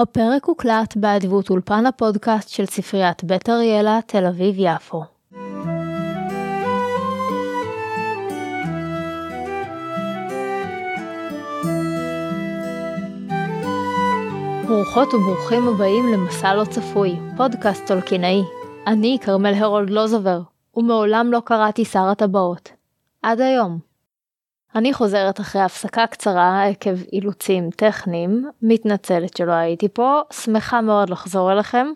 הפרק הוקלט באדיבות אולפן הפודקאסט של ספריית בית אריאלה, תל אביב-יפו. ברוכות וברוכים הבאים למסע לא צפוי, פודקאסט טולקינאי. אני כרמל הרולד לוזובר, ומעולם לא קראתי שר הטבעות. עד היום. אני חוזרת אחרי הפסקה קצרה עקב אילוצים טכניים, מתנצלת שלא הייתי פה, שמחה מאוד לחזור אליכם.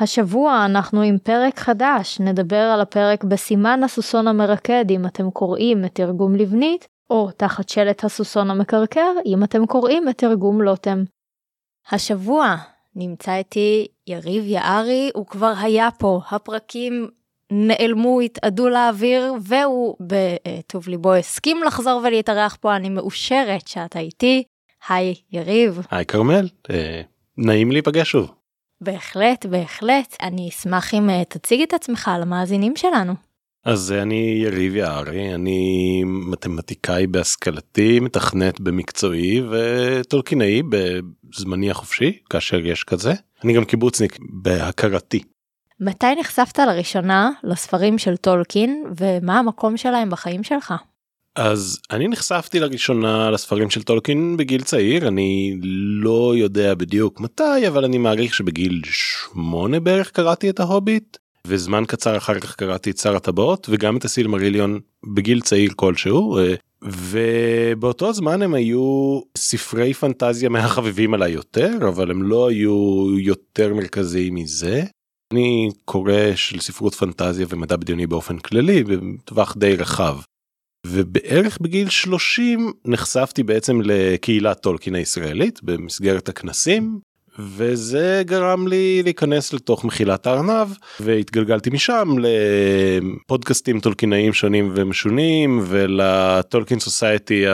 השבוע אנחנו עם פרק חדש, נדבר על הפרק בסימן הסוסון המרקד אם אתם קוראים את תרגום לבנית, או תחת שלט הסוסון המקרקר אם אתם קוראים את תרגום לוטם. השבוע נמצא איתי יריב יערי, הוא כבר היה פה, הפרקים נעלמו, התאדו לאוויר, והוא בטוב ליבו הסכים לחזור ולהתארח פה, אני מאושרת שאתה איתי. היי יריב. היי כרמל, אה, נעים להיפגש שוב. בהחלט, בהחלט. אני אשמח אם אה, תציג את עצמך למאזינים שלנו. אז אני יריב יערי, אני מתמטיקאי בהשכלתי, מתכנת במקצועי וטולקינאי בזמני החופשי, כאשר יש כזה. אני גם קיבוצניק בהכרתי. מתי נחשפת לראשונה לספרים של טולקין ומה המקום שלהם בחיים שלך? אז אני נחשפתי לראשונה לספרים של טולקין בגיל צעיר אני לא יודע בדיוק מתי אבל אני מעריך שבגיל שמונה בערך קראתי את ההוביט וזמן קצר אחר כך קראתי את שר הטבעות וגם את הסילמריליון בגיל צעיר כלשהו אה, ובאותו זמן הם היו ספרי פנטזיה מהחביבים עליי יותר אבל הם לא היו יותר מרכזיים מזה. אני קורא של ספרות פנטזיה ומדע בדיוני באופן כללי בטווח די רחב. ובערך בגיל 30 נחשפתי בעצם לקהילת טולקין הישראלית במסגרת הכנסים וזה גרם לי להיכנס לתוך מחילת הארנב והתגלגלתי משם לפודקאסטים טולקינאים שונים ומשונים ולטולקין סוסייטי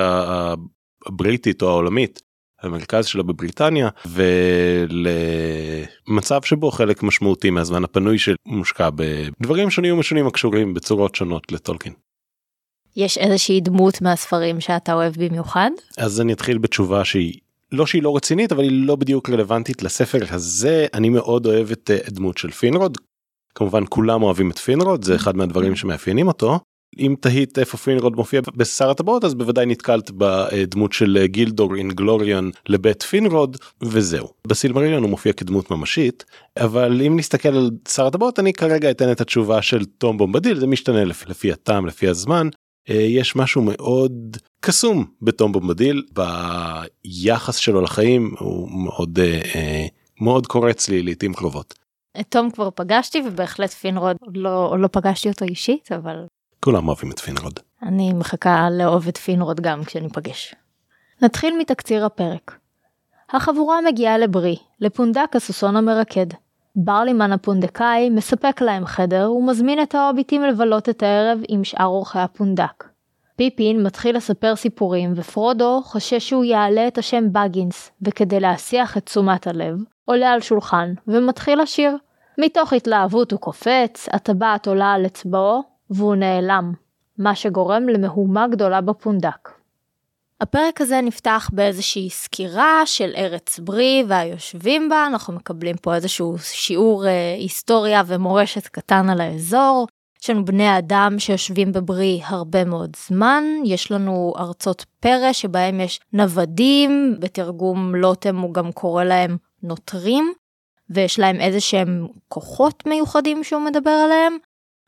הבריטית או העולמית המרכז שלו בבריטניה ולמצב שבו חלק משמעותי מהזמן הפנוי של מושקע בדברים שונים ומשונים הקשורים בצורות שונות לטולקין. יש איזושהי דמות מהספרים שאתה אוהב במיוחד? אז אני אתחיל בתשובה שהיא לא שהיא לא רצינית אבל היא לא בדיוק רלוונטית לספר הזה אני מאוד אוהב את הדמות של פינרוד. כמובן כולם אוהבים את פינרוד זה אחד מהדברים שמאפיינים אותו אם תהית איפה פינרוד מופיע בשר הטבעות אז בוודאי נתקלת בדמות של גילדור אינגלוריון לבית פינרוד וזהו. בסילמריון הוא מופיע כדמות ממשית אבל אם נסתכל על שר הטבעות אני כרגע אתן את התשובה של תום בומבדיל זה משתנה לפי, לפי הטעם לפי הזמן אה, יש משהו מאוד קסום בתום בומבדיל ביחס שלו לחיים הוא מאוד אה, אה, מאוד קורץ לי לעיתים קרובות. את תום כבר פגשתי ובהחלט פינרוד לא לא פגשתי אותו אישית אבל כולם אוהבים את פינרוד. אני מחכה לאהוב את פינרוד גם כשניפגש. נתחיל מתקציר הפרק. החבורה מגיעה לברי, לפונדק הסוסון המרקד. ברלימן הפונדקאי מספק להם חדר ומזמין את ההוביטים לבלות את הערב עם שאר אורחי הפונדק. פיפין מתחיל לספר סיפורים ופרודו חושש שהוא יעלה את השם בגינס, וכדי להסיח את תשומת הלב, עולה על שולחן ומתחיל לשיר. מתוך התלהבות הוא קופץ, הטבעת עולה על אצבעו, והוא נעלם, מה שגורם למהומה גדולה בפונדק. הפרק הזה נפתח באיזושהי סקירה של ארץ ברי והיושבים בה, אנחנו מקבלים פה איזשהו שיעור אה, היסטוריה ומורשת קטן על האזור. יש לנו בני אדם שיושבים בברי הרבה מאוד זמן, יש לנו ארצות פרא שבהם יש נוודים, בתרגום לוטם הוא גם קורא להם נוטרים, ויש להם איזה שהם כוחות מיוחדים שהוא מדבר עליהם,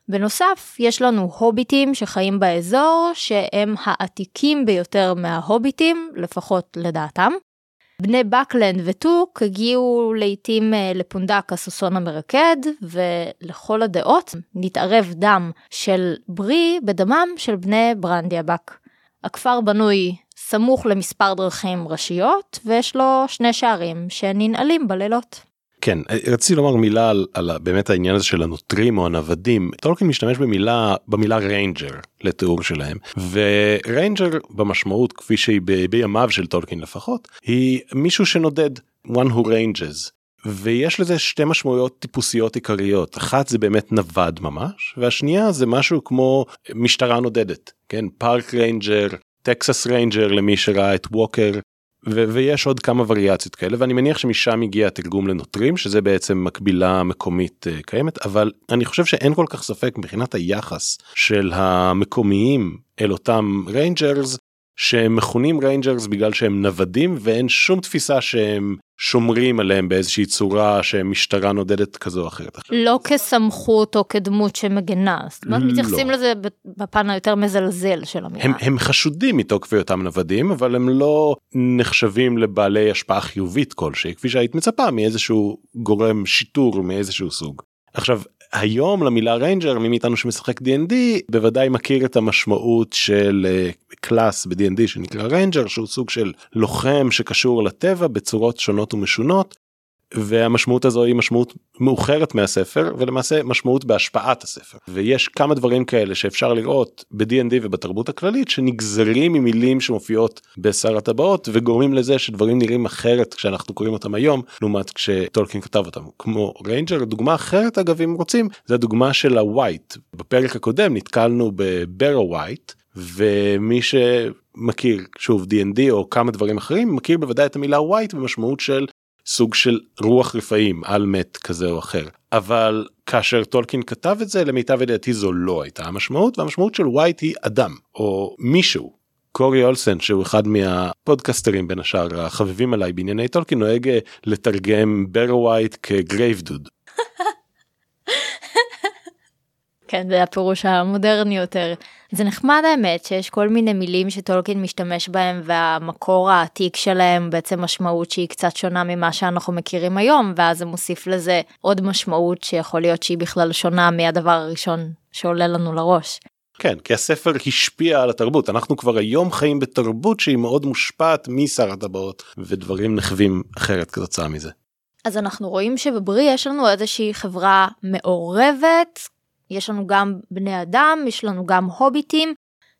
בנוסף, יש לנו הוביטים שחיים באזור, שהם העתיקים ביותר מההוביטים, לפחות לדעתם. בני בקלנד וטוק הגיעו לעיתים אה, לפונדק הסוסון המרקד, ולכל הדעות נתערב דם של ברי בדמם של בני ברנדיאבק. הכפר בנוי סמוך למספר דרכים ראשיות, ויש לו שני שערים שננעלים בלילות. כן רציתי לומר מילה על, על באמת העניין הזה של הנוטרים או הנוודים. טולקין משתמש במילה במילה ranger לתיאור שלהם ו ranger במשמעות כפי שהיא בימיו של טולקין לפחות היא מישהו שנודד one who ranges. ויש לזה שתי משמעויות טיפוסיות עיקריות. אחת זה באמת נווד ממש והשנייה זה משהו כמו משטרה נודדת כן? park ranger Texas ranger למי שראה את ווקר ו- ויש עוד כמה וריאציות כאלה ואני מניח שמשם הגיע התרגום לנוטרים שזה בעצם מקבילה מקומית אה, קיימת אבל אני חושב שאין כל כך ספק מבחינת היחס של המקומיים אל אותם rangers שהם מכונים rangers בגלל שהם נוודים ואין שום תפיסה שהם שומרים עליהם באיזושהי צורה שמשטרה נודדת כזו או אחרת. לא כסמכות או כדמות שמגנה, זאת אומרת לא. מתייחסים לזה בפן היותר מזלזל של המילה. הם, הם חשודים מתוקף היותם נוודים אבל הם לא נחשבים לבעלי השפעה חיובית כלשהי כפי שהיית מצפה מאיזשהו גורם שיטור מאיזשהו סוג. עכשיו היום למילה ranger מי מאיתנו שמשחק D&D בוודאי מכיר את המשמעות של class אה, ב-D&D שנקרא ranger שהוא סוג של לוחם שקשור לטבע בצורות שונות ומשונות והמשמעות הזו היא משמעות מאוחרת מהספר ולמעשה משמעות בהשפעת הספר. ויש כמה דברים כאלה שאפשר לראות ב-D&D ובתרבות הכללית שנגזרים ממילים שמופיעות בשר הטבעות וגורמים לזה שדברים נראים אחרת כשאנחנו קוראים אותם היום לעומת כשטולקין כתב אותם. כמו ranger דוגמה אחרת אגב אם רוצים זה הדוגמה של ה wight בפרק הקודם נתקלנו ב barrow wight ומי שמכיר שוב D&D או כמה דברים אחרים מכיר בוודאי את המילה wight במשמעות של סוג של רוח רפאים אל-מת כזה או אחר אבל כאשר טולקין כתב את זה למיטב ידיעתי זו לא הייתה המשמעות והמשמעות של wight היא אדם או מישהו. קורי אולסן שהוא אחד מהפודקסטרים בין השאר החביבים עליי בענייני טולקין נוהג לתרגם barrow wight כ grave dude. כן זה הפירוש המודרני יותר. זה נחמד האמת שיש כל מיני מילים שטולקין משתמש בהם והמקור העתיק שלהם בעצם משמעות שהיא קצת שונה ממה שאנחנו מכירים היום ואז זה מוסיף לזה עוד משמעות שיכול להיות שהיא בכלל שונה מהדבר הראשון שעולה לנו לראש. כן כי הספר השפיע על התרבות אנחנו כבר היום חיים בתרבות שהיא מאוד מושפעת משר הטבעות ודברים נחווים אחרת כתוצאה מזה. אז אנחנו רואים שבברי יש לנו איזושהי חברה מעורבת יש לנו גם בני אדם, יש לנו גם הוביטים,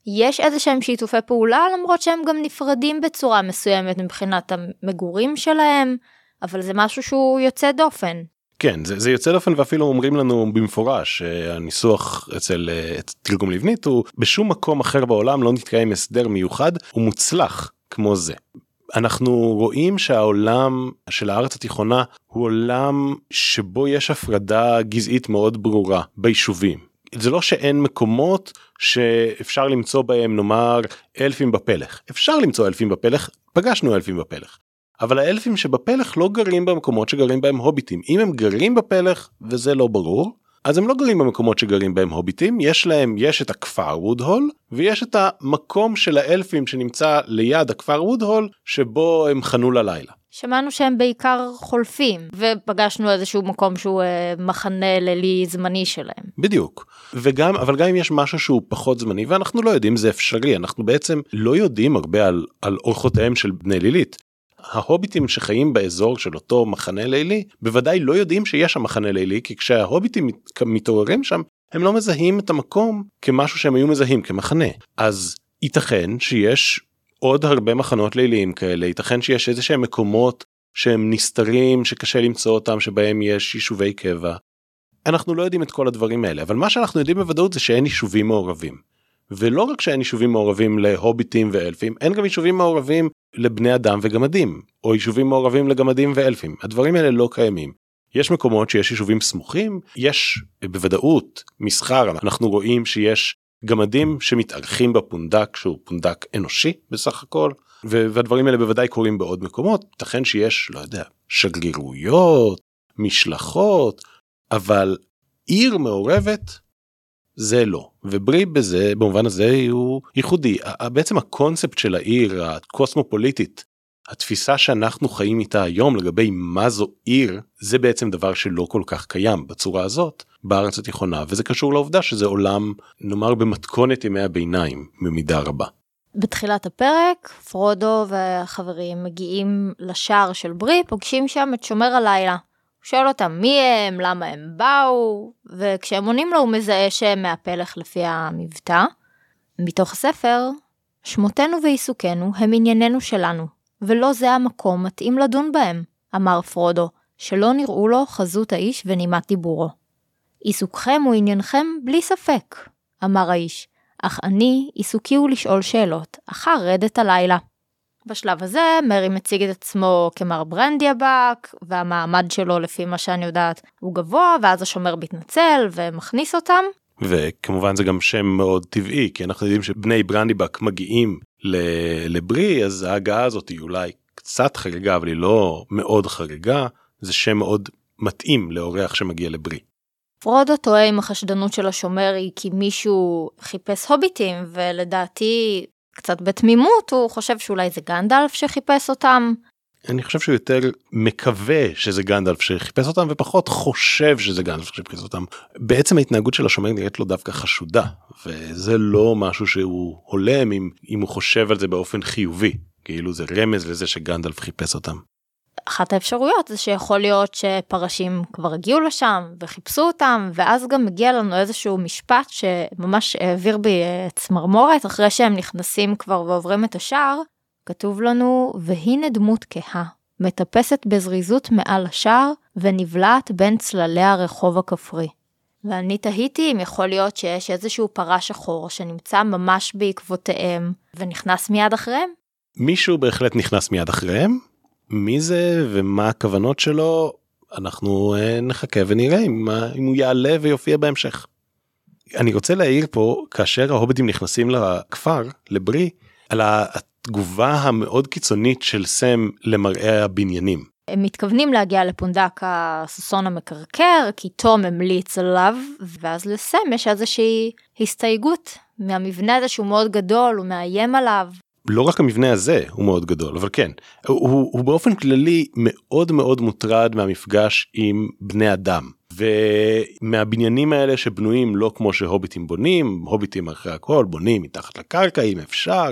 יש איזה שהם שיתופי פעולה למרות שהם גם נפרדים בצורה מסוימת מבחינת המגורים שלהם, אבל זה משהו שהוא יוצא דופן. כן זה, זה יוצא דופן ואפילו אומרים לנו במפורש הניסוח אצל תרגום לבנית הוא בשום מקום אחר בעולם לא נתקיים הסדר מיוחד ומוצלח כמו זה. אנחנו רואים שהעולם של הארץ התיכונה הוא עולם שבו יש הפרדה גזעית מאוד ברורה ביישובים. זה לא שאין מקומות שאפשר למצוא בהם נאמר אלפים בפלך אפשר למצוא אלפים בפלך פגשנו אלפים בפלך. אבל האלפים שבפלך לא גרים במקומות שגרים בהם הוביטים אם הם גרים בפלך וזה לא ברור אז הם לא גרים במקומות שגרים בהם הוביטים יש להם יש את הכפר וודהול ויש את המקום של האלפים שנמצא ליד הכפר וודהול שבו הם חנו ללילה. שמענו שהם בעיקר חולפים ופגשנו איזשהו מקום שהוא אה, מחנה לילי זמני שלהם. בדיוק וגם אבל גם אם יש משהו שהוא פחות זמני ואנחנו לא יודעים זה אפשרי אנחנו בעצם לא יודעים הרבה על, על אורחותיהם של בני לילית. ההוביטים שחיים באזור של אותו מחנה לילי בוודאי לא יודעים שיש שם מחנה לילי כי כשההוביטים מתעוררים שם הם לא מזהים את המקום כמשהו שהם היו מזהים כמחנה אז ייתכן שיש עוד הרבה מחנות ליליים כאלה ייתכן שיש איזה שהם מקומות שהם נסתרים שקשה למצוא אותם שבהם יש יישובי קבע. אנחנו לא יודעים את כל הדברים האלה אבל מה שאנחנו יודעים בוודאות זה שאין יישובים מעורבים. ולא רק שאין יישובים מעורבים להוביטים ואלפים אין גם יישובים מעורבים לבני אדם וגמדים או יישובים מעורבים לגמדים ואלפים. הדברים האלה לא קיימים. יש מקומות שיש יישובים סמוכים יש בוודאות מסחר. אנחנו רואים שיש גמדים שמתארחים בפונדק שהוא פונדק אנושי בסך הכל והדברים האלה בוודאי קורים בעוד מקומות. ייתכן שיש לא יודע שגרירויות משלחות אבל עיר מעורבת זה לא. וברי בזה במובן הזה הוא ייחודי. בעצם הקונספט של העיר הקוסמופוליטית התפיסה שאנחנו חיים איתה היום לגבי מה זו עיר זה בעצם דבר שלא כל כך קיים בצורה הזאת בארץ התיכונה. וזה קשור לעובדה שזה עולם נאמר במתכונת ימי הביניים במידה רבה. בתחילת הפרק פרודו והחברים מגיעים לשער של ברי פוגשים שם את שומר הלילה שואל אותם מי הם, למה הם באו, וכשהם עונים לו הוא מזהה שהם מהפלך לפי המבטא. מתוך הספר, שמותינו ועיסוקנו הם ענייננו שלנו, ולא זה המקום מתאים לדון בהם, אמר פרודו, שלא נראו לו חזות האיש ונימת דיבורו. עיסוקכם הוא עניינכם בלי ספק, אמר האיש, אך אני, עיסוקי הוא לשאול שאלות, אחר רדת הלילה. בשלב הזה מרי מציג את עצמו כמר ברנדיאבק והמעמד שלו לפי מה שאני יודעת הוא גבוה ואז השומר מתנצל ומכניס אותם. וכמובן זה גם שם מאוד טבעי כי אנחנו יודעים שבני ברנדיבק מגיעים לברי אז ההגעה הזאת היא אולי קצת חריגה אבל היא לא מאוד חריגה זה שם מאוד מתאים לאורח שמגיע לברי. פרודו טועה עם החשדנות של השומר היא כי מישהו חיפש הוביטים ולדעתי קצת בתמימות הוא חושב שאולי זה גנדלף שחיפש אותם. אני חושב שהוא יותר מקווה שזה גנדלף שחיפש אותם ופחות חושב שזה גנדלף שחיפש אותם. בעצם ההתנהגות של השומר נראית לו דווקא חשודה וזה לא משהו שהוא הולם אם, אם הוא חושב על זה באופן חיובי כאילו זה רמז לזה שגנדלף חיפש אותם. אחת האפשרויות זה שיכול להיות שפרשים כבר הגיעו לשם וחיפשו אותם ואז גם מגיע לנו איזשהו משפט שממש העביר בי צמרמורת אחרי שהם נכנסים כבר ועוברים את השער כתוב לנו והנה דמות כהה מטפסת בזריזות מעל השער ונבלעת בין צללי הרחוב הכפרי. ואני תהיתי אם יכול להיות שיש איזשהו פרה שחור שנמצא ממש בעקבותיהם ונכנס מיד אחריהם. מישהו בהחלט נכנס מיד אחריהם מי זה ומה הכוונות שלו אנחנו אה, נחכה ונראה אם, אם הוא יעלה ויופיע בהמשך. אני רוצה להעיר פה כאשר ההוביטים נכנסים לכפר לברי על התגובה המאוד קיצונית של סם למראה הבניינים. הם מתכוונים להגיע לפונדק הסוסון המקרקר כי תום המליץ עליו ואז לסם יש איזושהי הסתייגות מהמבנה הזה שהוא מאוד גדול הוא מאיים עליו לא רק המבנה הזה הוא מאוד גדול אבל כן הוא, הוא באופן כללי מאוד מאוד מוטרד מהמפגש עם בני אדם. ומהבניינים האלה שבנויים לא כמו שהוביטים בונים הוביטים אחרי הכל בונים מתחת לקרקע אם אפשר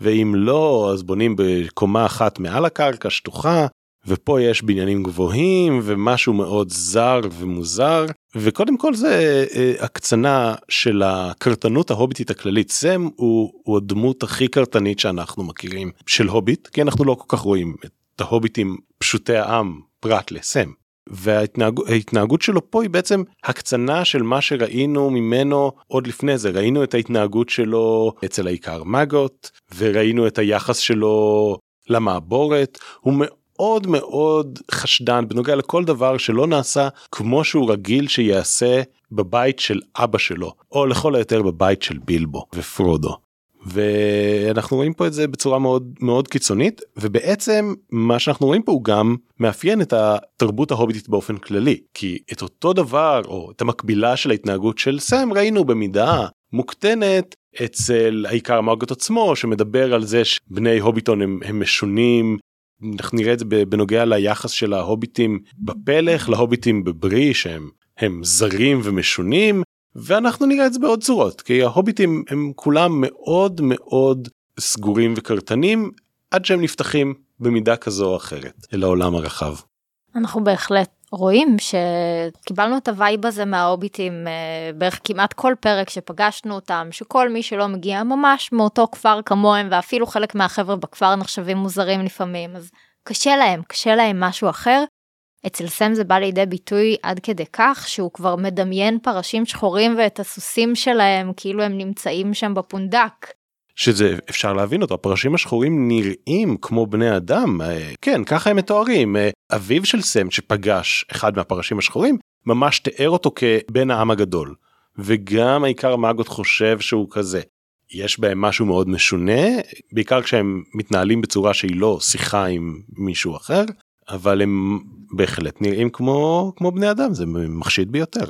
ואם לא אז בונים בקומה אחת מעל הקרקע שטוחה ופה יש בניינים גבוהים ומשהו מאוד זר ומוזר וקודם כל זה אה, הקצנה של הקרטנות ההוביטית הכללית. סם הוא, הוא הדמות הכי קרטנית שאנחנו מכירים של הוביט כי אנחנו לא כל כך רואים את ההוביטים פשוטי העם פרט לסם. וההתנהגות שלו פה היא בעצם הקצנה של מה שראינו ממנו עוד לפני זה. ראינו את ההתנהגות שלו אצל העיקר מגות וראינו את היחס שלו למעבורת. הוא מאוד מאוד חשדן בנוגע לכל דבר שלא נעשה כמו שהוא רגיל שיעשה בבית של אבא שלו או לכל היותר בבית של בילבו ופרודו. ואנחנו רואים פה את זה בצורה מאוד מאוד קיצונית ובעצם מה שאנחנו רואים פה הוא גם מאפיין את התרבות ההוביטית באופן כללי כי את אותו דבר או את המקבילה של ההתנהגות של סם ראינו במידה מוקטנת אצל האיכר מאגוט עצמו שמדבר על זה שבני הוביטון הם, הם משונים אנחנו נראה את זה בנוגע ליחס של ההוביטים בפלך להוביטים בברי שהם הם זרים ומשונים ואנחנו נראה את זה בעוד צורות כי ההוביטים הם כולם מאוד מאוד סגורים וקרטנים עד שהם נפתחים במידה כזו או אחרת אל העולם הרחב. אנחנו בהחלט רואים שקיבלנו את ה vibe הזה מההוביטים אה, בערך כמעט כל פרק שפגשנו אותם שכל מי שלא מגיע ממש מאותו כפר כמוהם ואפילו חלק מהחבר'ה בכפר נחשבים מוזרים לפעמים אז קשה להם קשה להם משהו אחר. אצל סם זה בא לידי ביטוי עד כדי כך שהוא כבר מדמיין פרשים שחורים ואת הסוסים שלהם כאילו הם נמצאים שם בפונדק. שזה אפשר להבין אותו הפרשים השחורים נראים כמו בני אדם אה, כן ככה הם מתוארים אה, אביו של סם שפגש אחד מהפרשים השחורים ממש תיאר אותו כבן העם הגדול וגם העיקר מאגות חושב שהוא כזה. יש בהם משהו מאוד משונה בעיקר כשהם מתנהלים בצורה שהיא לא שיחה עם מישהו אחר אבל הם בהחלט נראים כמו כמו בני אדם זה מחשיד ביותר.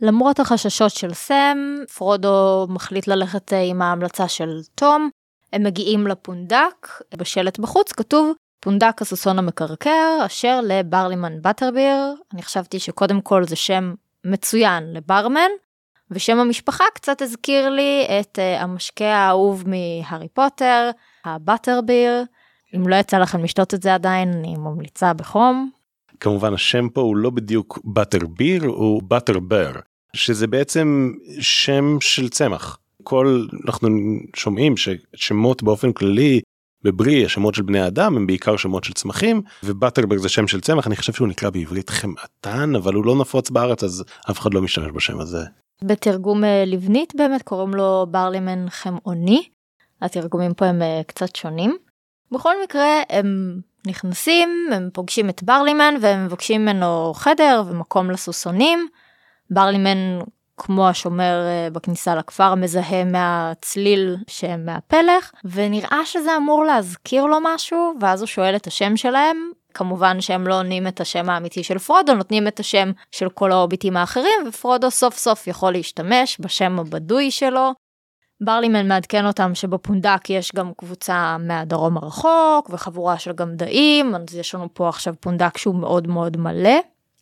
למרות החששות של סם, פרודו מחליט ללכת אה, עם ההמלצה של תום. הם מגיעים לפונדק, בשלט בחוץ כתוב פונדק הסוסון המקרקר אשר לברלימן בטרביר. אני חשבתי שקודם כל זה שם מצוין לברמן, ושם המשפחה קצת הזכיר לי את uh, המשקה האהוב מהארי פוטר, הבטרביר. אם לא יצא לכם לשתות את זה עדיין, אני ממליצה בחום. כמובן השם פה הוא לא בדיוק בטרביר, הוא בטרבר. שזה בעצם שם של צמח. כל אנחנו שומעים ששמות באופן כללי בברי השמות של בני אדם הם בעיקר שמות של צמחים ובטרברג זה שם של צמח אני חושב שהוא נקרא בעברית חמאתן אבל הוא לא נפוץ בארץ אז אף אחד לא משתמש בשם הזה. בתרגום אה, לבנית באמת קוראים לו ברלימן חמאוני. התרגומים פה הם אה, קצת שונים. בכל מקרה הם נכנסים, הם פוגשים את ברלימן והם מבקשים ממנו חדר ומקום לסוסונים. ברלימן כמו השומר אה, בכניסה לכפר מזהה מהצליל שהם מהפלך ונראה שזה אמור להזכיר לו משהו ואז הוא שואל את השם שלהם כמובן שהם לא עונים את השם האמיתי של פרודו נותנים את השם של כל ההוביטים האחרים ופרודו סוף סוף יכול להשתמש בשם הבדוי שלו. ברלימן מעדכן אותם שבפונדק יש גם קבוצה מהדרום הרחוק וחבורה של גמדאים אז יש לנו פה עכשיו פונדק שהוא מאוד מאוד מלא.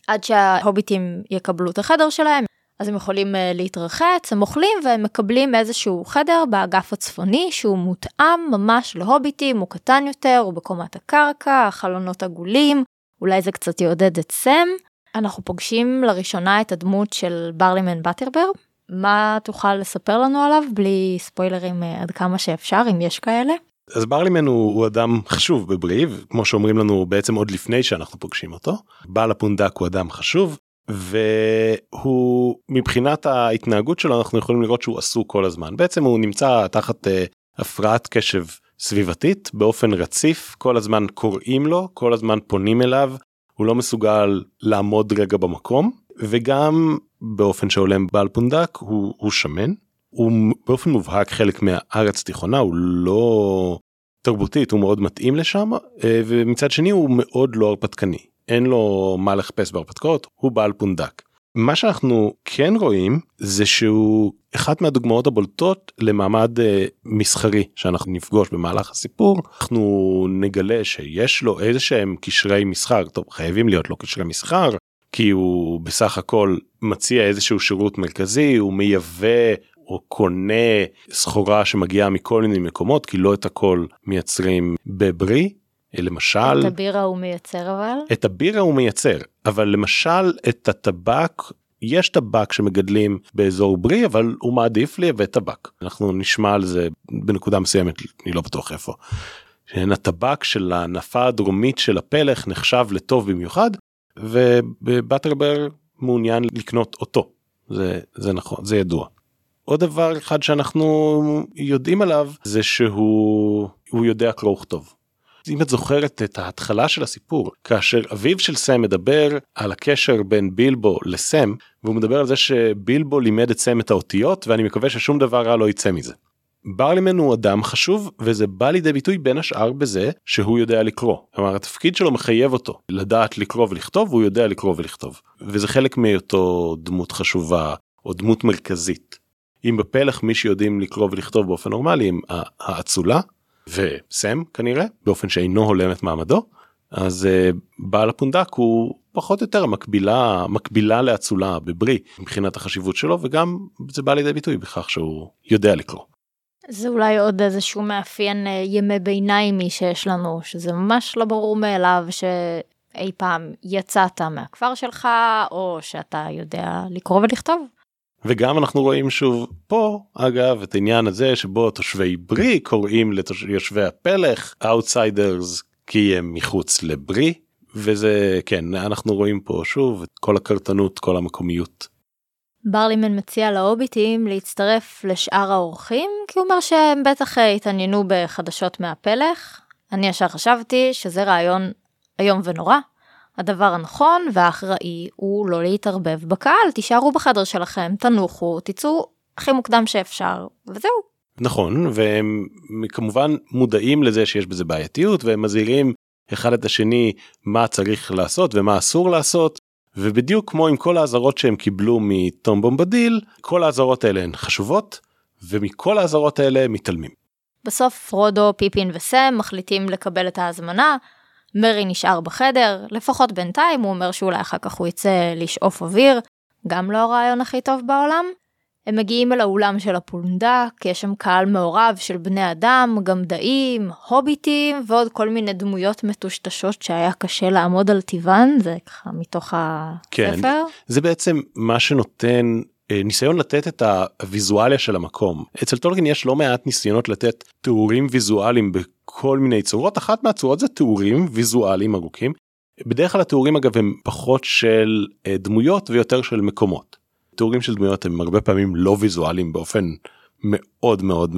עד שההוביטים יקבלו את החדר שלהם אז הם יכולים אה, להתרחץ, הם אוכלים והם מקבלים איזשהו חדר באגף הצפוני שהוא מותאם ממש להוביטים, הוא קטן יותר, הוא בקומת הקרקע, החלונות עגולים, אולי זה קצת יעודד את סם. אנחנו פוגשים לראשונה את הדמות של ברלימן בטרבר. מה תוכל לספר לנו עליו בלי ספוילרים אה, עד כמה שאפשר אם יש כאלה? אז ברלימן הוא, הוא אדם חשוב בבריב כמו שאומרים לנו בעצם עוד לפני שאנחנו פוגשים אותו. בעל הפונדק הוא אדם חשוב והוא מבחינת ההתנהגות שלו אנחנו יכולים לראות שהוא עסוק כל הזמן. בעצם הוא נמצא תחת uh, הפרעת קשב סביבתית באופן רציף כל הזמן קוראים לו כל הזמן פונים אליו הוא לא מסוגל לעמוד רגע במקום וגם באופן שהולם בעל פונדק הוא, הוא שמן הוא באופן מובהק חלק מהארץ תיכונה הוא לא תרבותית הוא מאוד מתאים לשם אה, ומצד שני הוא מאוד לא הרפתקני. אין לו מה לחפש בהרפתקאות, הוא בעל פונדק. מה שאנחנו כן רואים זה שהוא אחת מהדוגמאות הבולטות למעמד אה, מסחרי שאנחנו נפגוש במהלך הסיפור. אנחנו נגלה שיש לו איזה שהם קשרי מסחר. טוב חייבים להיות לו קשרי מסחר כי הוא בסך הכל מציע איזשהו שירות מרכזי הוא מייבא או קונה סחורה שמגיעה מכל מיני מקומות כי לא את הכל מייצרים בברי למשל את הבירה הוא מייצר אבל את הבירה הוא מייצר אבל למשל את הטבק יש טבק שמגדלים באזור ברי אבל הוא מעדיף לייבא טבק אנחנו נשמע על זה בנקודה מסוימת אני לא בטוח איפה. הטבק של הנפה הדרומית של הפלך נחשב לטוב במיוחד ובטרבר מעוניין לקנות אותו זה זה נכון זה ידוע. עוד דבר אחד שאנחנו יודעים עליו זה שהוא יודע קרוא וכתוב אם את זוכרת את ההתחלה של הסיפור כאשר אביו של סם מדבר על הקשר בין בילבו לסם והוא מדבר על זה שבילבו לימד את סם את האותיות ואני מקווה ששום דבר רע לא יצא מזה. ברלימן הוא אדם חשוב וזה בא לידי ביטוי בין השאר בזה שהוא יודע לקרוא. כלומר התפקיד שלו מחייב אותו לדעת לקרוא ולכתוב והוא יודע לקרוא ולכתוב וזה חלק מהיותו דמות חשובה או דמות מרכזית. אם בפלח מי שיודעים לקרוא ולכתוב באופן נורמלי הם האצולה וסם כנראה באופן שאינו הולם את מעמדו אז uh, בעל הפונדק הוא פחות או יותר מקבילה מקבילה לאצולה בברי מבחינת החשיבות שלו וגם זה בא לידי ביטוי בכך שהוא יודע לקרוא. זה אולי עוד איזשהו מאפיין uh, ימי ביניימי שיש לנו שזה ממש לא ברור מאליו שאי פעם יצאת מהכפר שלך או שאתה יודע לקרוא ולכתוב. וגם אנחנו רואים שוב פה אגב את העניין הזה שבו תושבי ברי קוראים ליושבי הפלך outsiders כי הם מחוץ לברי וזה כן אנחנו רואים פה שוב את כל הקרטנות כל המקומיות. ברלימן מציע להוביטים להצטרף לשאר האורחים כי הוא אומר שהם בטח התעניינו בחדשות מהפלך. אני ישר חשבתי שזה רעיון איום ונורא הדבר הנכון והאחראי הוא לא להתערבב בקהל, תישארו בחדר שלכם, תנוחו, תצאו הכי מוקדם שאפשר, וזהו. נכון, והם כמובן מודעים לזה שיש בזה בעייתיות, והם מזהירים אחד את השני מה צריך לעשות ומה אסור לעשות, ובדיוק כמו עם כל האזהרות שהם קיבלו מתום בומבדיל, כל האזהרות האלה הן חשובות, ומכל האזהרות האלה מתעלמים. בסוף פרודו, פיפין וסם מחליטים לקבל את ההזמנה, מרי נשאר בחדר, לפחות בינתיים, הוא אומר שאולי אחר כך הוא יצא לשאוף אוויר, גם לא הרעיון הכי טוב בעולם. הם מגיעים אל האולם של הפונדק, יש שם קהל מעורב של בני אדם, גמדאים, הוביטים ועוד כל מיני דמויות מטושטשות שהיה קשה לעמוד על טיבן, זה ככה מתוך כן, הספר. כן, זה בעצם מה שנותן ניסיון לתת את הוויזואליה של המקום. אצל טולקין יש לא מעט ניסיונות לתת תיאורים ויזואליים בכל מיני צורות, אחת מהצורות זה תיאורים ויזואליים ארוכים. בדרך כלל התיאורים אגב הם פחות של אה, דמויות ויותר של מקומות. תיאורים של דמויות הם הרבה פעמים לא ויזואליים באופן מאוד מאוד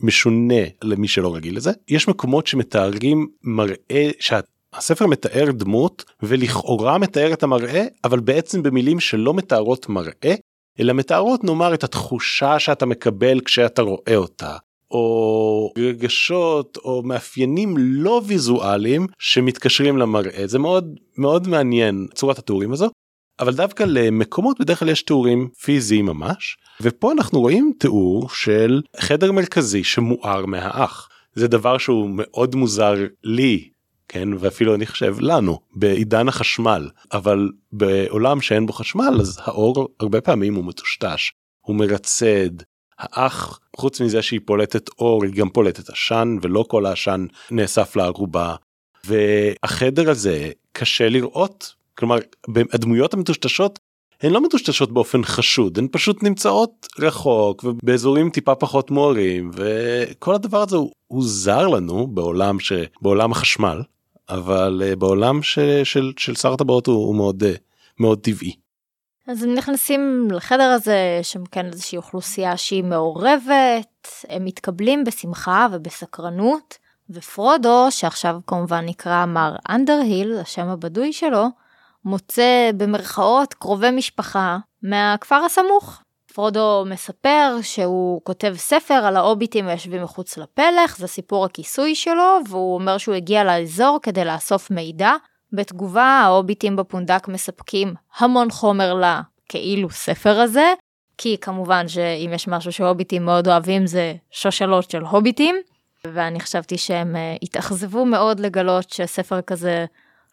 משונה למי שלא רגיל לזה יש מקומות שמתארים מראה שהספר מתאר דמות ולכאורה מתאר את המראה אבל בעצם במילים שלא מתארות מראה אלא מתארות נאמר את התחושה שאתה מקבל כשאתה רואה אותה או רגשות או מאפיינים לא ויזואליים שמתקשרים למראה. זה מאוד מאוד מעניין צורת התיאורים הזו. אבל דווקא למקומות בדרך כלל יש תיאורים פיזיים ממש ופה אנחנו רואים תיאור של חדר מרכזי שמואר מהאח. זה דבר שהוא מאוד מוזר לי כן? ואפילו אני חושב לנו בעידן החשמל. אבל בעולם שאין בו חשמל אז האור הרבה פעמים הוא מטושטש הוא מרצד. האח חוץ מזה שהיא פולטת אור היא גם פולטת עשן ולא כל העשן נאסף לערובה. והחדר הזה קשה לראות. כלומר הדמויות המטושטשות הן לא מטושטשות באופן חשוד הן פשוט נמצאות רחוק ובאזורים טיפה פחות מוארים וכל הדבר הזה הוא, הוא זר לנו בעולם שבעולם החשמל אבל uh, בעולם ש, של של שר הטבעות הוא, הוא מאוד uh, מאוד טבעי. אז הם נכנסים לחדר הזה, יש שם כן איזושהי אוכלוסייה שהיא מעורבת, הם מתקבלים בשמחה ובסקרנות, ופרודו, שעכשיו כמובן נקרא מר אנדרהיל, השם הבדוי שלו, מוצא במרכאות קרובי משפחה מהכפר הסמוך. פרודו מספר שהוא כותב ספר על ההוביטים היושבים מחוץ לפלך, זה סיפור הכיסוי שלו, והוא אומר שהוא הגיע לאזור כדי לאסוף מידע. בתגובה ההוביטים בפונדק מספקים המון חומר לכאילו ספר הזה, כי כמובן שאם יש משהו שהוביטים מאוד אוהבים זה שושלות של הוביטים, ואני חשבתי שהם uh, התאכזבו מאוד לגלות שספר כזה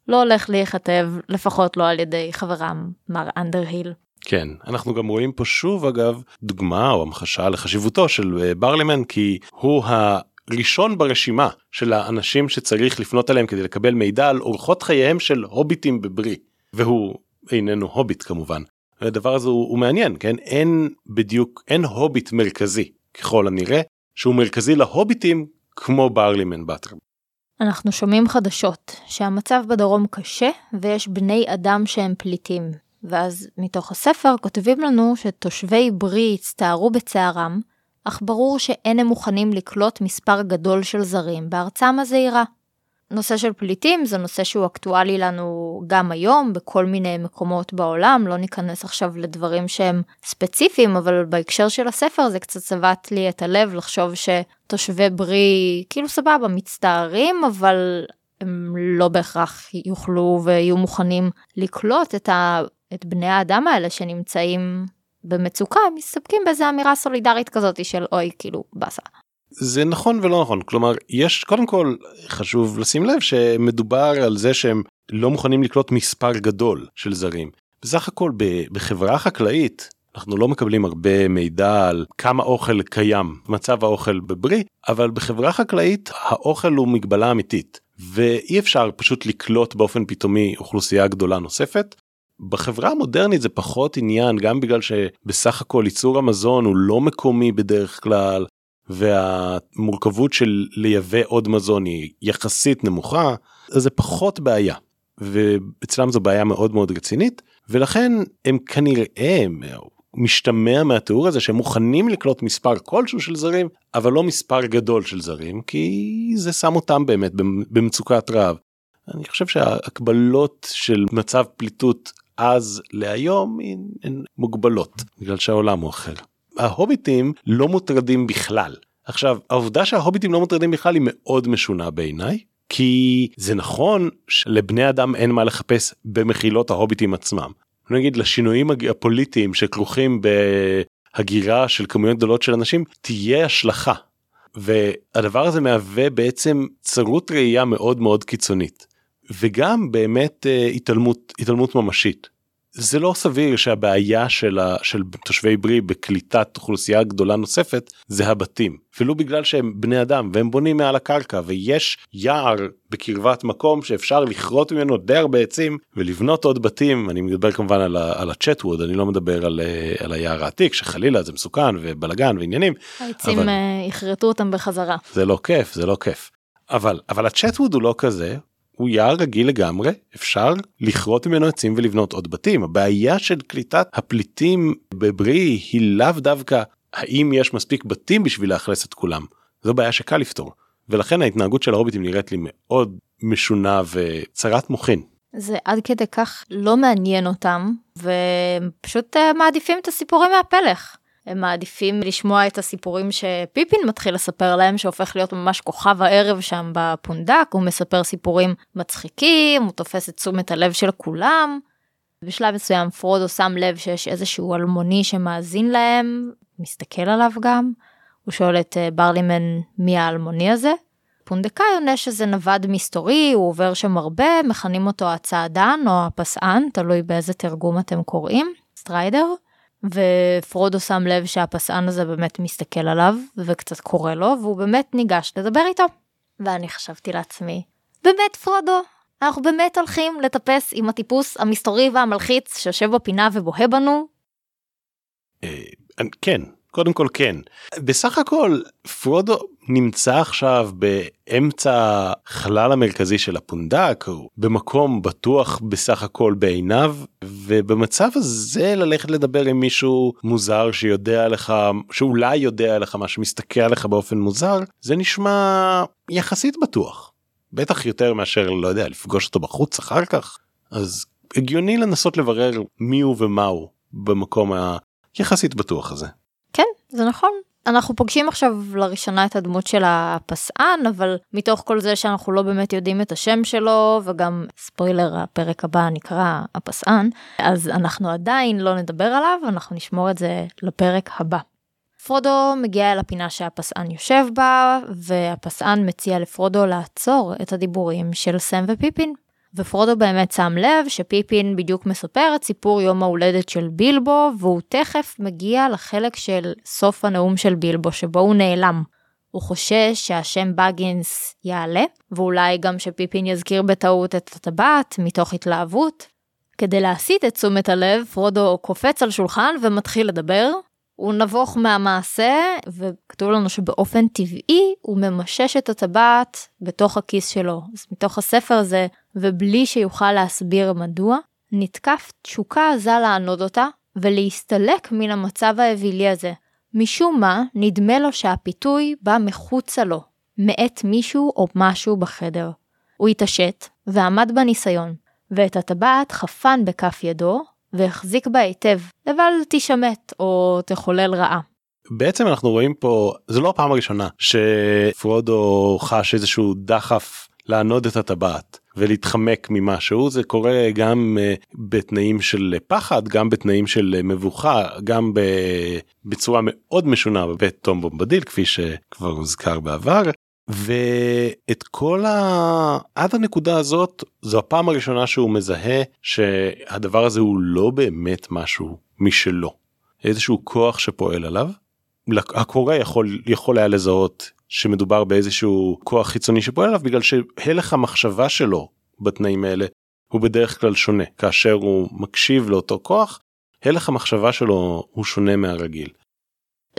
לא הולך להיכתב, לפחות לא על ידי חברם מר אנדרהיל. כן, אנחנו גם רואים פה שוב אגב דוגמה או המחשה לחשיבותו של אה, ברלימן כי הוא הראשון ברשימה של האנשים שצריך לפנות אליהם כדי לקבל מידע על אורחות חייהם של הוביטים בברי והוא איננו הוביט כמובן. הדבר הזה הוא, הוא מעניין כן אין בדיוק אין הוביט מרכזי ככל הנראה שהוא מרכזי להוביטים כמו ברלימן באטר. אנחנו שומעים חדשות שהמצב בדרום קשה ויש בני אדם שהם פליטים. ואז מתוך הספר כותבים לנו שתושבי ברי הצטערו בצערם, אך ברור שאין הם מוכנים לקלוט מספר גדול של זרים בארצם הזעירה. נושא של פליטים זה נושא שהוא אקטואלי לנו גם היום בכל מיני מקומות בעולם, לא ניכנס עכשיו לדברים שהם ספציפיים, אבל בהקשר של הספר זה קצת צבט לי את הלב לחשוב שתושבי ברי כאילו סבבה מצטערים, אבל הם לא בהכרח יוכלו ויהיו מוכנים לקלוט את, את בני האדם האלה שנמצאים במצוקה, מסתפקים באיזה אמירה סולידרית כזאת של אוי כאילו באסה. זה נכון ולא נכון כלומר יש קודם כל חשוב לשים לב שמדובר על זה שהם לא מוכנים לקלוט מספר גדול של זרים. בסך הכל בחברה חקלאית אנחנו לא מקבלים הרבה מידע על כמה אוכל קיים מצב האוכל בברי אבל בחברה חקלאית האוכל הוא מגבלה אמיתית ואי אפשר פשוט לקלוט באופן פתאומי אוכלוסייה גדולה נוספת. בחברה המודרנית זה פחות עניין גם בגלל שבסך הכל ייצור המזון הוא לא מקומי בדרך כלל והמורכבות של לייבא עוד מזון היא יחסית נמוכה אז זה פחות בעיה ואצלם זו בעיה מאוד מאוד רצינית ולכן הם כנראה משתמע מהתיאור הזה שהם מוכנים לקלוט מספר כלשהו של זרים אבל לא מספר גדול של זרים כי זה שם אותם באמת במצוקת רעב. אני חושב שההקבלות של מצב פליטות אז להיום הן מוגבלות בגלל שהעולם הוא אחר. ההוביטים לא מוטרדים בכלל. עכשיו העובדה שההוביטים לא מוטרדים בכלל היא מאוד משונה בעיניי כי זה נכון שלבני אדם אין מה לחפש במחילות ההוביטים עצמם. נגיד לשינויים הפוליטיים שכרוכים בהגירה של כמויות גדולות של אנשים תהיה השלכה. והדבר הזה מהווה בעצם צרות ראייה מאוד מאוד קיצונית וגם באמת אה, התעלמות התעלמות ממשית. זה לא סביר שהבעיה של, ה, של תושבי ברי בקליטת אוכלוסייה גדולה נוספת זה הבתים אפילו בגלל שהם בני אדם והם בונים מעל הקרקע ויש יער בקרבת מקום שאפשר לכרות ממנו די הרבה עצים ולבנות עוד בתים אני מדבר כמובן על, ה, על הצ'טווד אני לא מדבר על, על היער העתיק שחלילה זה מסוכן ובלאגן ועניינים. העצים אבל... אה, יכרתו אותם בחזרה. זה לא כיף זה לא כיף אבל אבל הצ'טווד הוא לא כזה הוא יער רגיל לגמרי, אפשר לכרות ממנו עצים ולבנות עוד בתים. הבעיה של קליטת הפליטים בברי היא לאו דווקא האם יש מספיק בתים בשביל לאכלס את כולם? זו בעיה שקל לפתור. ולכן ההתנהגות של ההוביטים נראית לי מאוד משונה וצרת מוחין. זה עד כדי כך לא מעניין אותם ופשוט אה, מעדיפים את הסיפורים מהפלך. הם מעדיפים לשמוע את הסיפורים שפיפין מתחיל לספר להם שהופך להיות ממש כוכב הערב שם בפונדק הוא מספר סיפורים מצחיקים הוא תופס את תשומת הלב של כולם. בשלב מסוים פרודו שם לב שיש איזשהו אלמוני שמאזין להם מסתכל עליו גם. הוא שואל את אה, ברלימן מי האלמוני הזה. פונדקאי עונה שזה נווד מסתורי, הוא עובר שם הרבה, מכנים אותו הצעדן או הפסען, תלוי באיזה תרגום אתם קוראים, Strider. ופרודו שם לב שהפסען הזה באמת מסתכל עליו וקצת קורא לו והוא באמת ניגש לדבר איתו. ואני חשבתי לעצמי, באמת פרודו, אנחנו באמת הולכים לטפס עם הטיפוס המסתורי והמלחיץ שיושב בפינה ובוהה בנו? אה, כן, קודם כל כן. בסך הכל פרודו נמצא עכשיו באמצע החלל המרכזי של הפונדק, הוא במקום בטוח בסך הכל בעיניו, ובמצב הזה ללכת לדבר עם מישהו מוזר שיודע לך, שאולי יודע לך מה שמסתכל עליך באופן מוזר, זה נשמע יחסית בטוח. בטח יותר מאשר, לא יודע, לפגוש אותו בחוץ אחר כך. אז הגיוני לנסות לברר מי הוא ומה הוא במקום היחסית בטוח הזה. כן, זה נכון. אנחנו פוגשים עכשיו לראשונה את הדמות של הפסען, אבל מתוך כל זה שאנחנו לא באמת יודעים את השם שלו, וגם ספוילר, הפרק הבא נקרא הפסען, אז אנחנו עדיין לא נדבר עליו, אנחנו נשמור את זה לפרק הבא. פרודו מגיע אל הפינה שהפסען יושב בה, והפסען מציע לפרודו לעצור את הדיבורים של סם ופיפין. ופרודו באמת שם לב שפיפין בדיוק מספר את סיפור יום ההולדת של בילבו, והוא תכף מגיע לחלק של סוף הנאום של בילבו, שבו הוא נעלם. הוא חושש שהשם בגינס יעלה, ואולי גם שפיפין יזכיר בטעות את הטבעת מתוך התלהבות. כדי להסיט את תשומת הלב, פרודו קופץ על שולחן ומתחיל לדבר, הוא נבוך מהמעשה, וכתוב לנו שבאופן טבעי הוא ממשש את הטבעת בתוך הכיס שלו. אז מתוך הספר הזה, ובלי שיוכל להסביר מדוע, נתקף תשוקה עזה לענוד אותה, ולהסתלק מן המצב האווילי הזה. משום מה, נדמה לו שהפיתוי בא מחוצה לו, מאת מישהו או משהו בחדר. הוא התעשת, ועמד בניסיון, ואת הטבעת חפן בכף ידו, והחזיק בה היטב, לבל תשמט או תחולל רעה. בעצם אנחנו רואים פה זה לא הפעם הראשונה שפרודו חש איזשהו דחף לענוד את הטבעת ולהתחמק ממשהו זה קורה גם uh, בתנאים של פחד גם בתנאים של uh, מבוכה גם בצורה מאוד משונה בבית תום בומבדיל כפי שכבר הוזכר בעבר ואת כל ה... עד הנקודה הזאת זו הפעם הראשונה שהוא מזהה שהדבר הזה הוא לא באמת משהו משלו. איזשהו כוח שפועל עליו. הקורא יכול יכול היה לזהות שמדובר באיזשהו כוח חיצוני שפועל עליו בגלל שהלך המחשבה שלו בתנאים האלה הוא בדרך כלל שונה כאשר הוא מקשיב לאותו כוח הלך המחשבה שלו הוא שונה מהרגיל.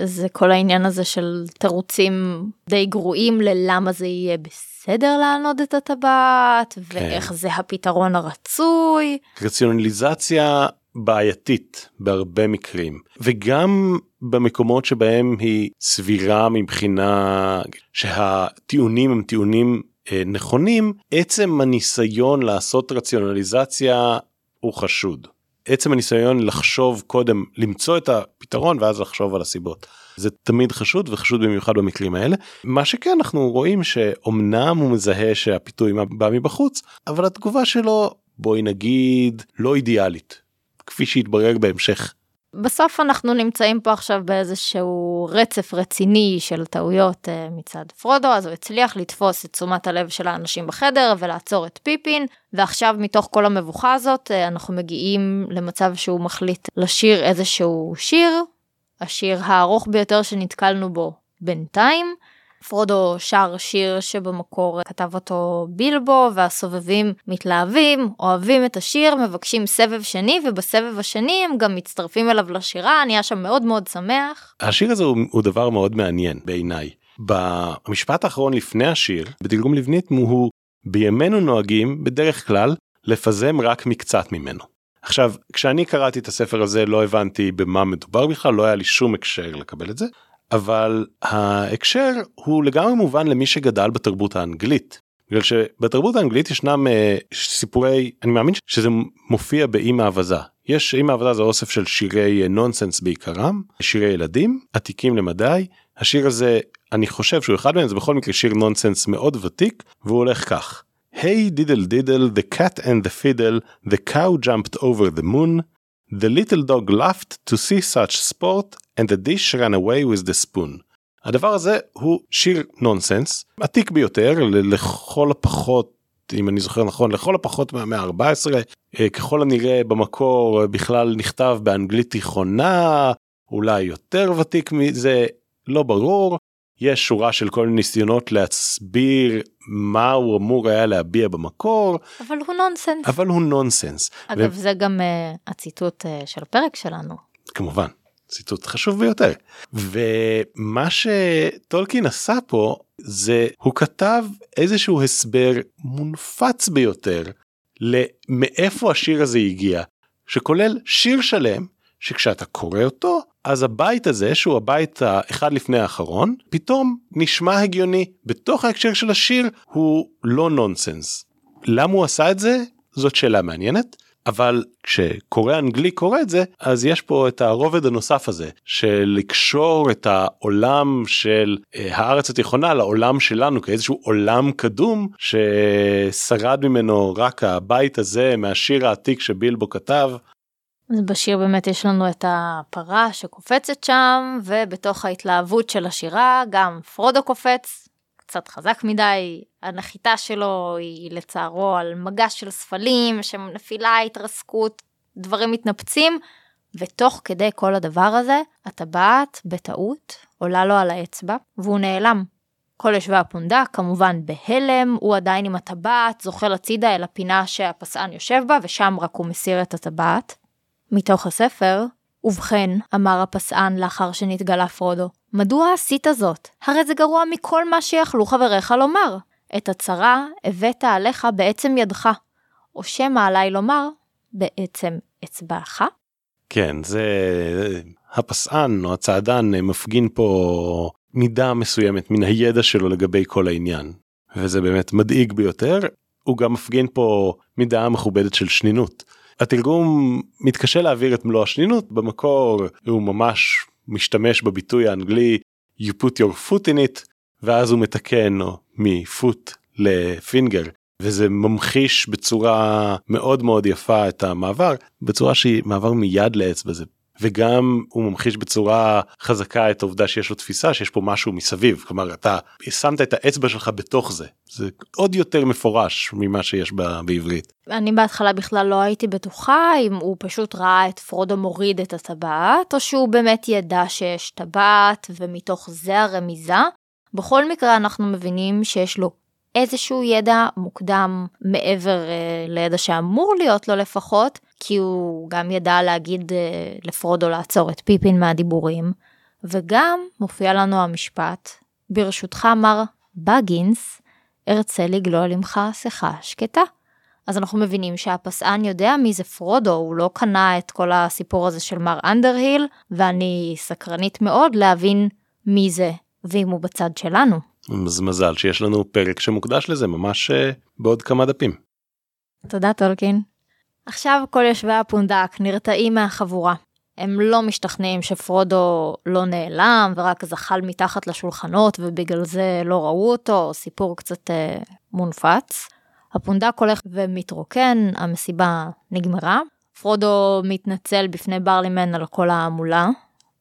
זה כל העניין הזה של תירוצים די גרועים ללמה זה יהיה בסדר לענוד את הטבעת כן. ואיך זה הפתרון הרצוי. רציונליזציה בעייתית בהרבה מקרים וגם במקומות שבהם היא סבירה מבחינה שהטיעונים הם טיעונים אה, נכונים עצם הניסיון לעשות רציונליזציה הוא חשוד. עצם הניסיון לחשוב קודם למצוא את הפתרון ואז לחשוב על הסיבות. זה תמיד חשוד וחשוד במיוחד במקרים האלה. מה שכן אנחנו רואים שאומנם הוא מזהה שהפיתוי בא מבחוץ אבל התגובה שלו בואי נגיד לא אידיאלית כפי שהתברר בהמשך בסוף אנחנו נמצאים פה עכשיו באיזשהו רצף רציני של טעויות uh, מצד פרודו, אז הוא הצליח לתפוס את תשומת הלב של האנשים בחדר ולעצור את פיפין, ועכשיו מתוך כל המבוכה הזאת uh, אנחנו מגיעים למצב שהוא מחליט לשיר איזשהו שיר, השיר הארוך ביותר שנתקלנו בו בינתיים. פרודו שר שיר שבמקור כתב אותו בילבו והסובבים מתלהבים, אוהבים את השיר, מבקשים סבב שני ובסבב השני הם גם מצטרפים אליו לשירה, נהיה שם מאוד מאוד שמח. השיר הזה הוא, הוא דבר מאוד מעניין בעיניי. במשפט האחרון לפני השיר, בתרגום לבנית הוא בימינו נוהגים בדרך כלל לפזם רק מקצת ממנו. עכשיו כשאני קראתי את הספר הזה לא הבנתי במה מדובר בכלל לא היה לי שום הקשר לקבל את זה אבל ההקשר הוא לגמרי מובן למי שגדל בתרבות האנגלית. בגלל שבתרבות האנגלית ישנם uh, סיפורי אני מאמין שזה מופיע באם האבזה יש אם האבזה זה אוסף של שירי נונסנס בעיקרם שירי ילדים עתיקים למדי השיר הזה אני חושב שהוא אחד מהם זה בכל מקרה שיר נונסנס מאוד ותיק והוא הולך כך. היי דידל דידל the cat and the fiddle the cow jumped over the moon the little dog laughed to see such sport and the dish ran away with the spoon. הדבר הזה הוא שיר נונסנס עתיק ביותר לכל הפחות אם אני זוכר נכון לכל הפחות מהמאה ה-14 אה, ככל הנראה במקור בכלל נכתב באנגלית תיכונה אולי יותר ותיק מזה לא ברור יש שורה של כל מיני ניסיונות להסביר מה הוא אמור היה להביע במקור. אבל הוא נונסנס אבל הוא נונסנס אגב ו... זה גם uh, הציטוט uh, של הפרק שלנו. כמובן ציטוט חשוב ביותר. ומה שטולקין עשה פה זה הוא כתב איזשהו הסבר מונפץ ביותר למאיפה השיר הזה הגיע שכולל שיר שלם שכשאתה קורא אותו אז הבית הזה שהוא הבית האחד לפני האחרון פתאום נשמע הגיוני. בתוך ההקשר של השיר הוא לא נונסנס. למה הוא עשה את זה? זאת שאלה מעניינת. אבל כשקורא אנגלי קורא את זה אז יש פה את הרובד הנוסף הזה של לקשור את העולם של אה, הארץ התיכונה לעולם שלנו כאיזשהו עולם קדום ששרד ממנו רק הבית הזה מהשיר העתיק שבילבו כתב בשיר באמת יש לנו את הפרה שקופצת שם, ובתוך ההתלהבות של השירה גם פרודו קופץ, קצת חזק מדי, הנחיתה שלו היא לצערו על מגש של ספלים, שם נפילה, התרסקות, דברים מתנפצים, ותוך כדי כל הדבר הזה, הטבעת בטעות עולה לו על האצבע, והוא נעלם. כל יושבי הפונדק כמובן בהלם, הוא עדיין עם הטבעת, זוחל הצידה אל הפינה שהפסען יושב בה, ושם רק הוא מסיר את הטבעת. מתוך הספר, ובכן, אמר הפסען לאחר שנתגלה פרודו, מדוע עשית זאת? הרי זה גרוע מכל מה שיכלו חבריך לומר. את הצרה הבאת עליך בעצם ידך, או שמא עליי לומר, בעצם אצבעך? כן, זה... הפסען או הצעדן מפגין פה מידה מסוימת מן הידע שלו לגבי כל העניין, וזה באמת מדאיג ביותר. הוא גם מפגין פה מידה מכובדת של שנינות. התרגום מתקשה להעביר את מלוא השנינות במקור הוא ממש משתמש בביטוי האנגלי you put your foot in it ואז הוא מתקן מפוט לפינגר וזה ממחיש בצורה מאוד מאוד יפה את המעבר בצורה שהיא מעבר מיד לאצבע זה וגם הוא ממחיש בצורה חזקה את העובדה שיש לו תפיסה שיש פה משהו מסביב כלומר אתה שמת את האצבע שלך בתוך זה זה עוד יותר מפורש ממה שיש בעברית. אני בהתחלה בכלל לא הייתי בטוחה אם הוא פשוט ראה את פרודו מוריד את הטבעת או שהוא באמת ידע שיש טבעת ומתוך זה הרמיזה. בכל מקרה אנחנו מבינים שיש לו איזשהו ידע מוקדם מעבר uh, לידע שאמור להיות לו לפחות, כי הוא גם ידע להגיד uh, לפרודו לעצור את פיפין מהדיבורים, וגם מופיע לנו המשפט, ברשותך מר בגינס, ארצה לגלול עמך שיחה שקטה. אז אנחנו מבינים שהפסען יודע מי זה פרודו, הוא לא קנה את כל הסיפור הזה של מר אנדרהיל, ואני סקרנית מאוד להבין מי זה, ואם הוא בצד שלנו. אז מזל שיש לנו פרק שמוקדש לזה ממש אה, בעוד כמה דפים. תודה טולקין. עכשיו כל יושבי הפונדק נרתעים מהחבורה. הם לא משתכנעים שפרודו לא נעלם ורק זחל מתחת לשולחנות ובגלל זה לא ראו אותו, סיפור קצת אה, מונפץ. הפונדק הולך ומתרוקן, המסיבה נגמרה. פרודו מתנצל בפני ברלימן על כל ההמולה,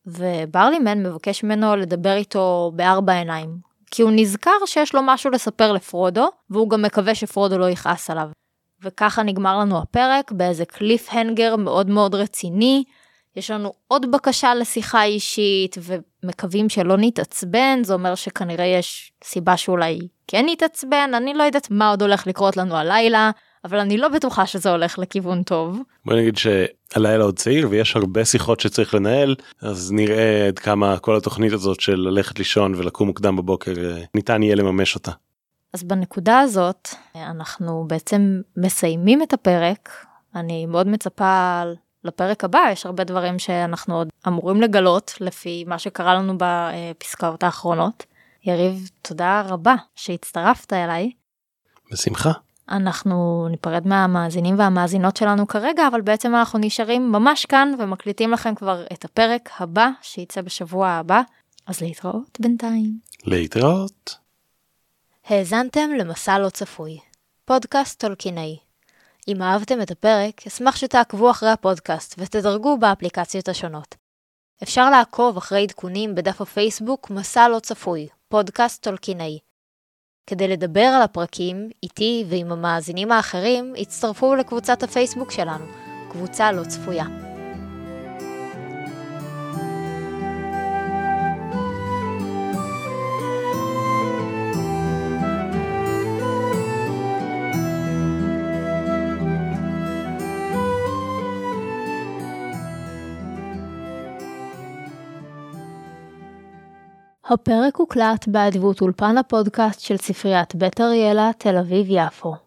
וברלימן מבקש ממנו לדבר איתו בארבע עיניים, כי הוא נזכר שיש לו משהו לספר לפרודו, והוא גם מקווה שפרודו לא יכעס עליו. וככה נגמר לנו הפרק באיזה קליף הנגר מאוד מאוד רציני. יש לנו עוד בקשה לשיחה אישית ומקווים שלא נתעצבן, זה אומר שכנראה יש סיבה שאולי כן נתעצבן, אני לא יודעת מה עוד הולך לקרות לנו הלילה, אבל אני לא בטוחה שזה הולך לכיוון טוב. בוא נגיד שהלילה עוד צעיר ויש הרבה שיחות שצריך לנהל אז נראה עד כמה כל התוכנית הזאת של ללכת לישון ולקום מוקדם בבוקר אה, ניתן יהיה לממש אותה. אז בנקודה הזאת אנחנו בעצם מסיימים את הפרק אני מאוד מצפה לפרק הבא, יש הרבה דברים שאנחנו עוד אמורים לגלות לפי מה שקרה לנו בפסקאות האחרונות. יריב, תודה רבה שהצטרפת אליי. בשמחה. אנחנו ניפרד מהמאזינים והמאזינות שלנו כרגע, אבל בעצם אנחנו נשארים ממש כאן ומקליטים לכם כבר את הפרק הבא שייצא בשבוע הבא, אז להתראות בינתיים. להתראות. האזנתם למסע לא צפוי, פודקאסט טולקינאי. אם אהבתם את הפרק, אשמח שתעקבו אחרי הפודקאסט ותדרגו באפליקציות השונות. אפשר לעקוב אחרי עדכונים בדף הפייסבוק מסע לא צפוי, פודקאסט טולקינאי. כדי לדבר על הפרקים, איתי ועם המאזינים האחרים, הצטרפו לקבוצת הפייסבוק שלנו, קבוצה לא צפויה. הפרק הוקלט באדיבות אולפן הפודקאסט של ספריית בית אריאלה, תל אביב-יפו.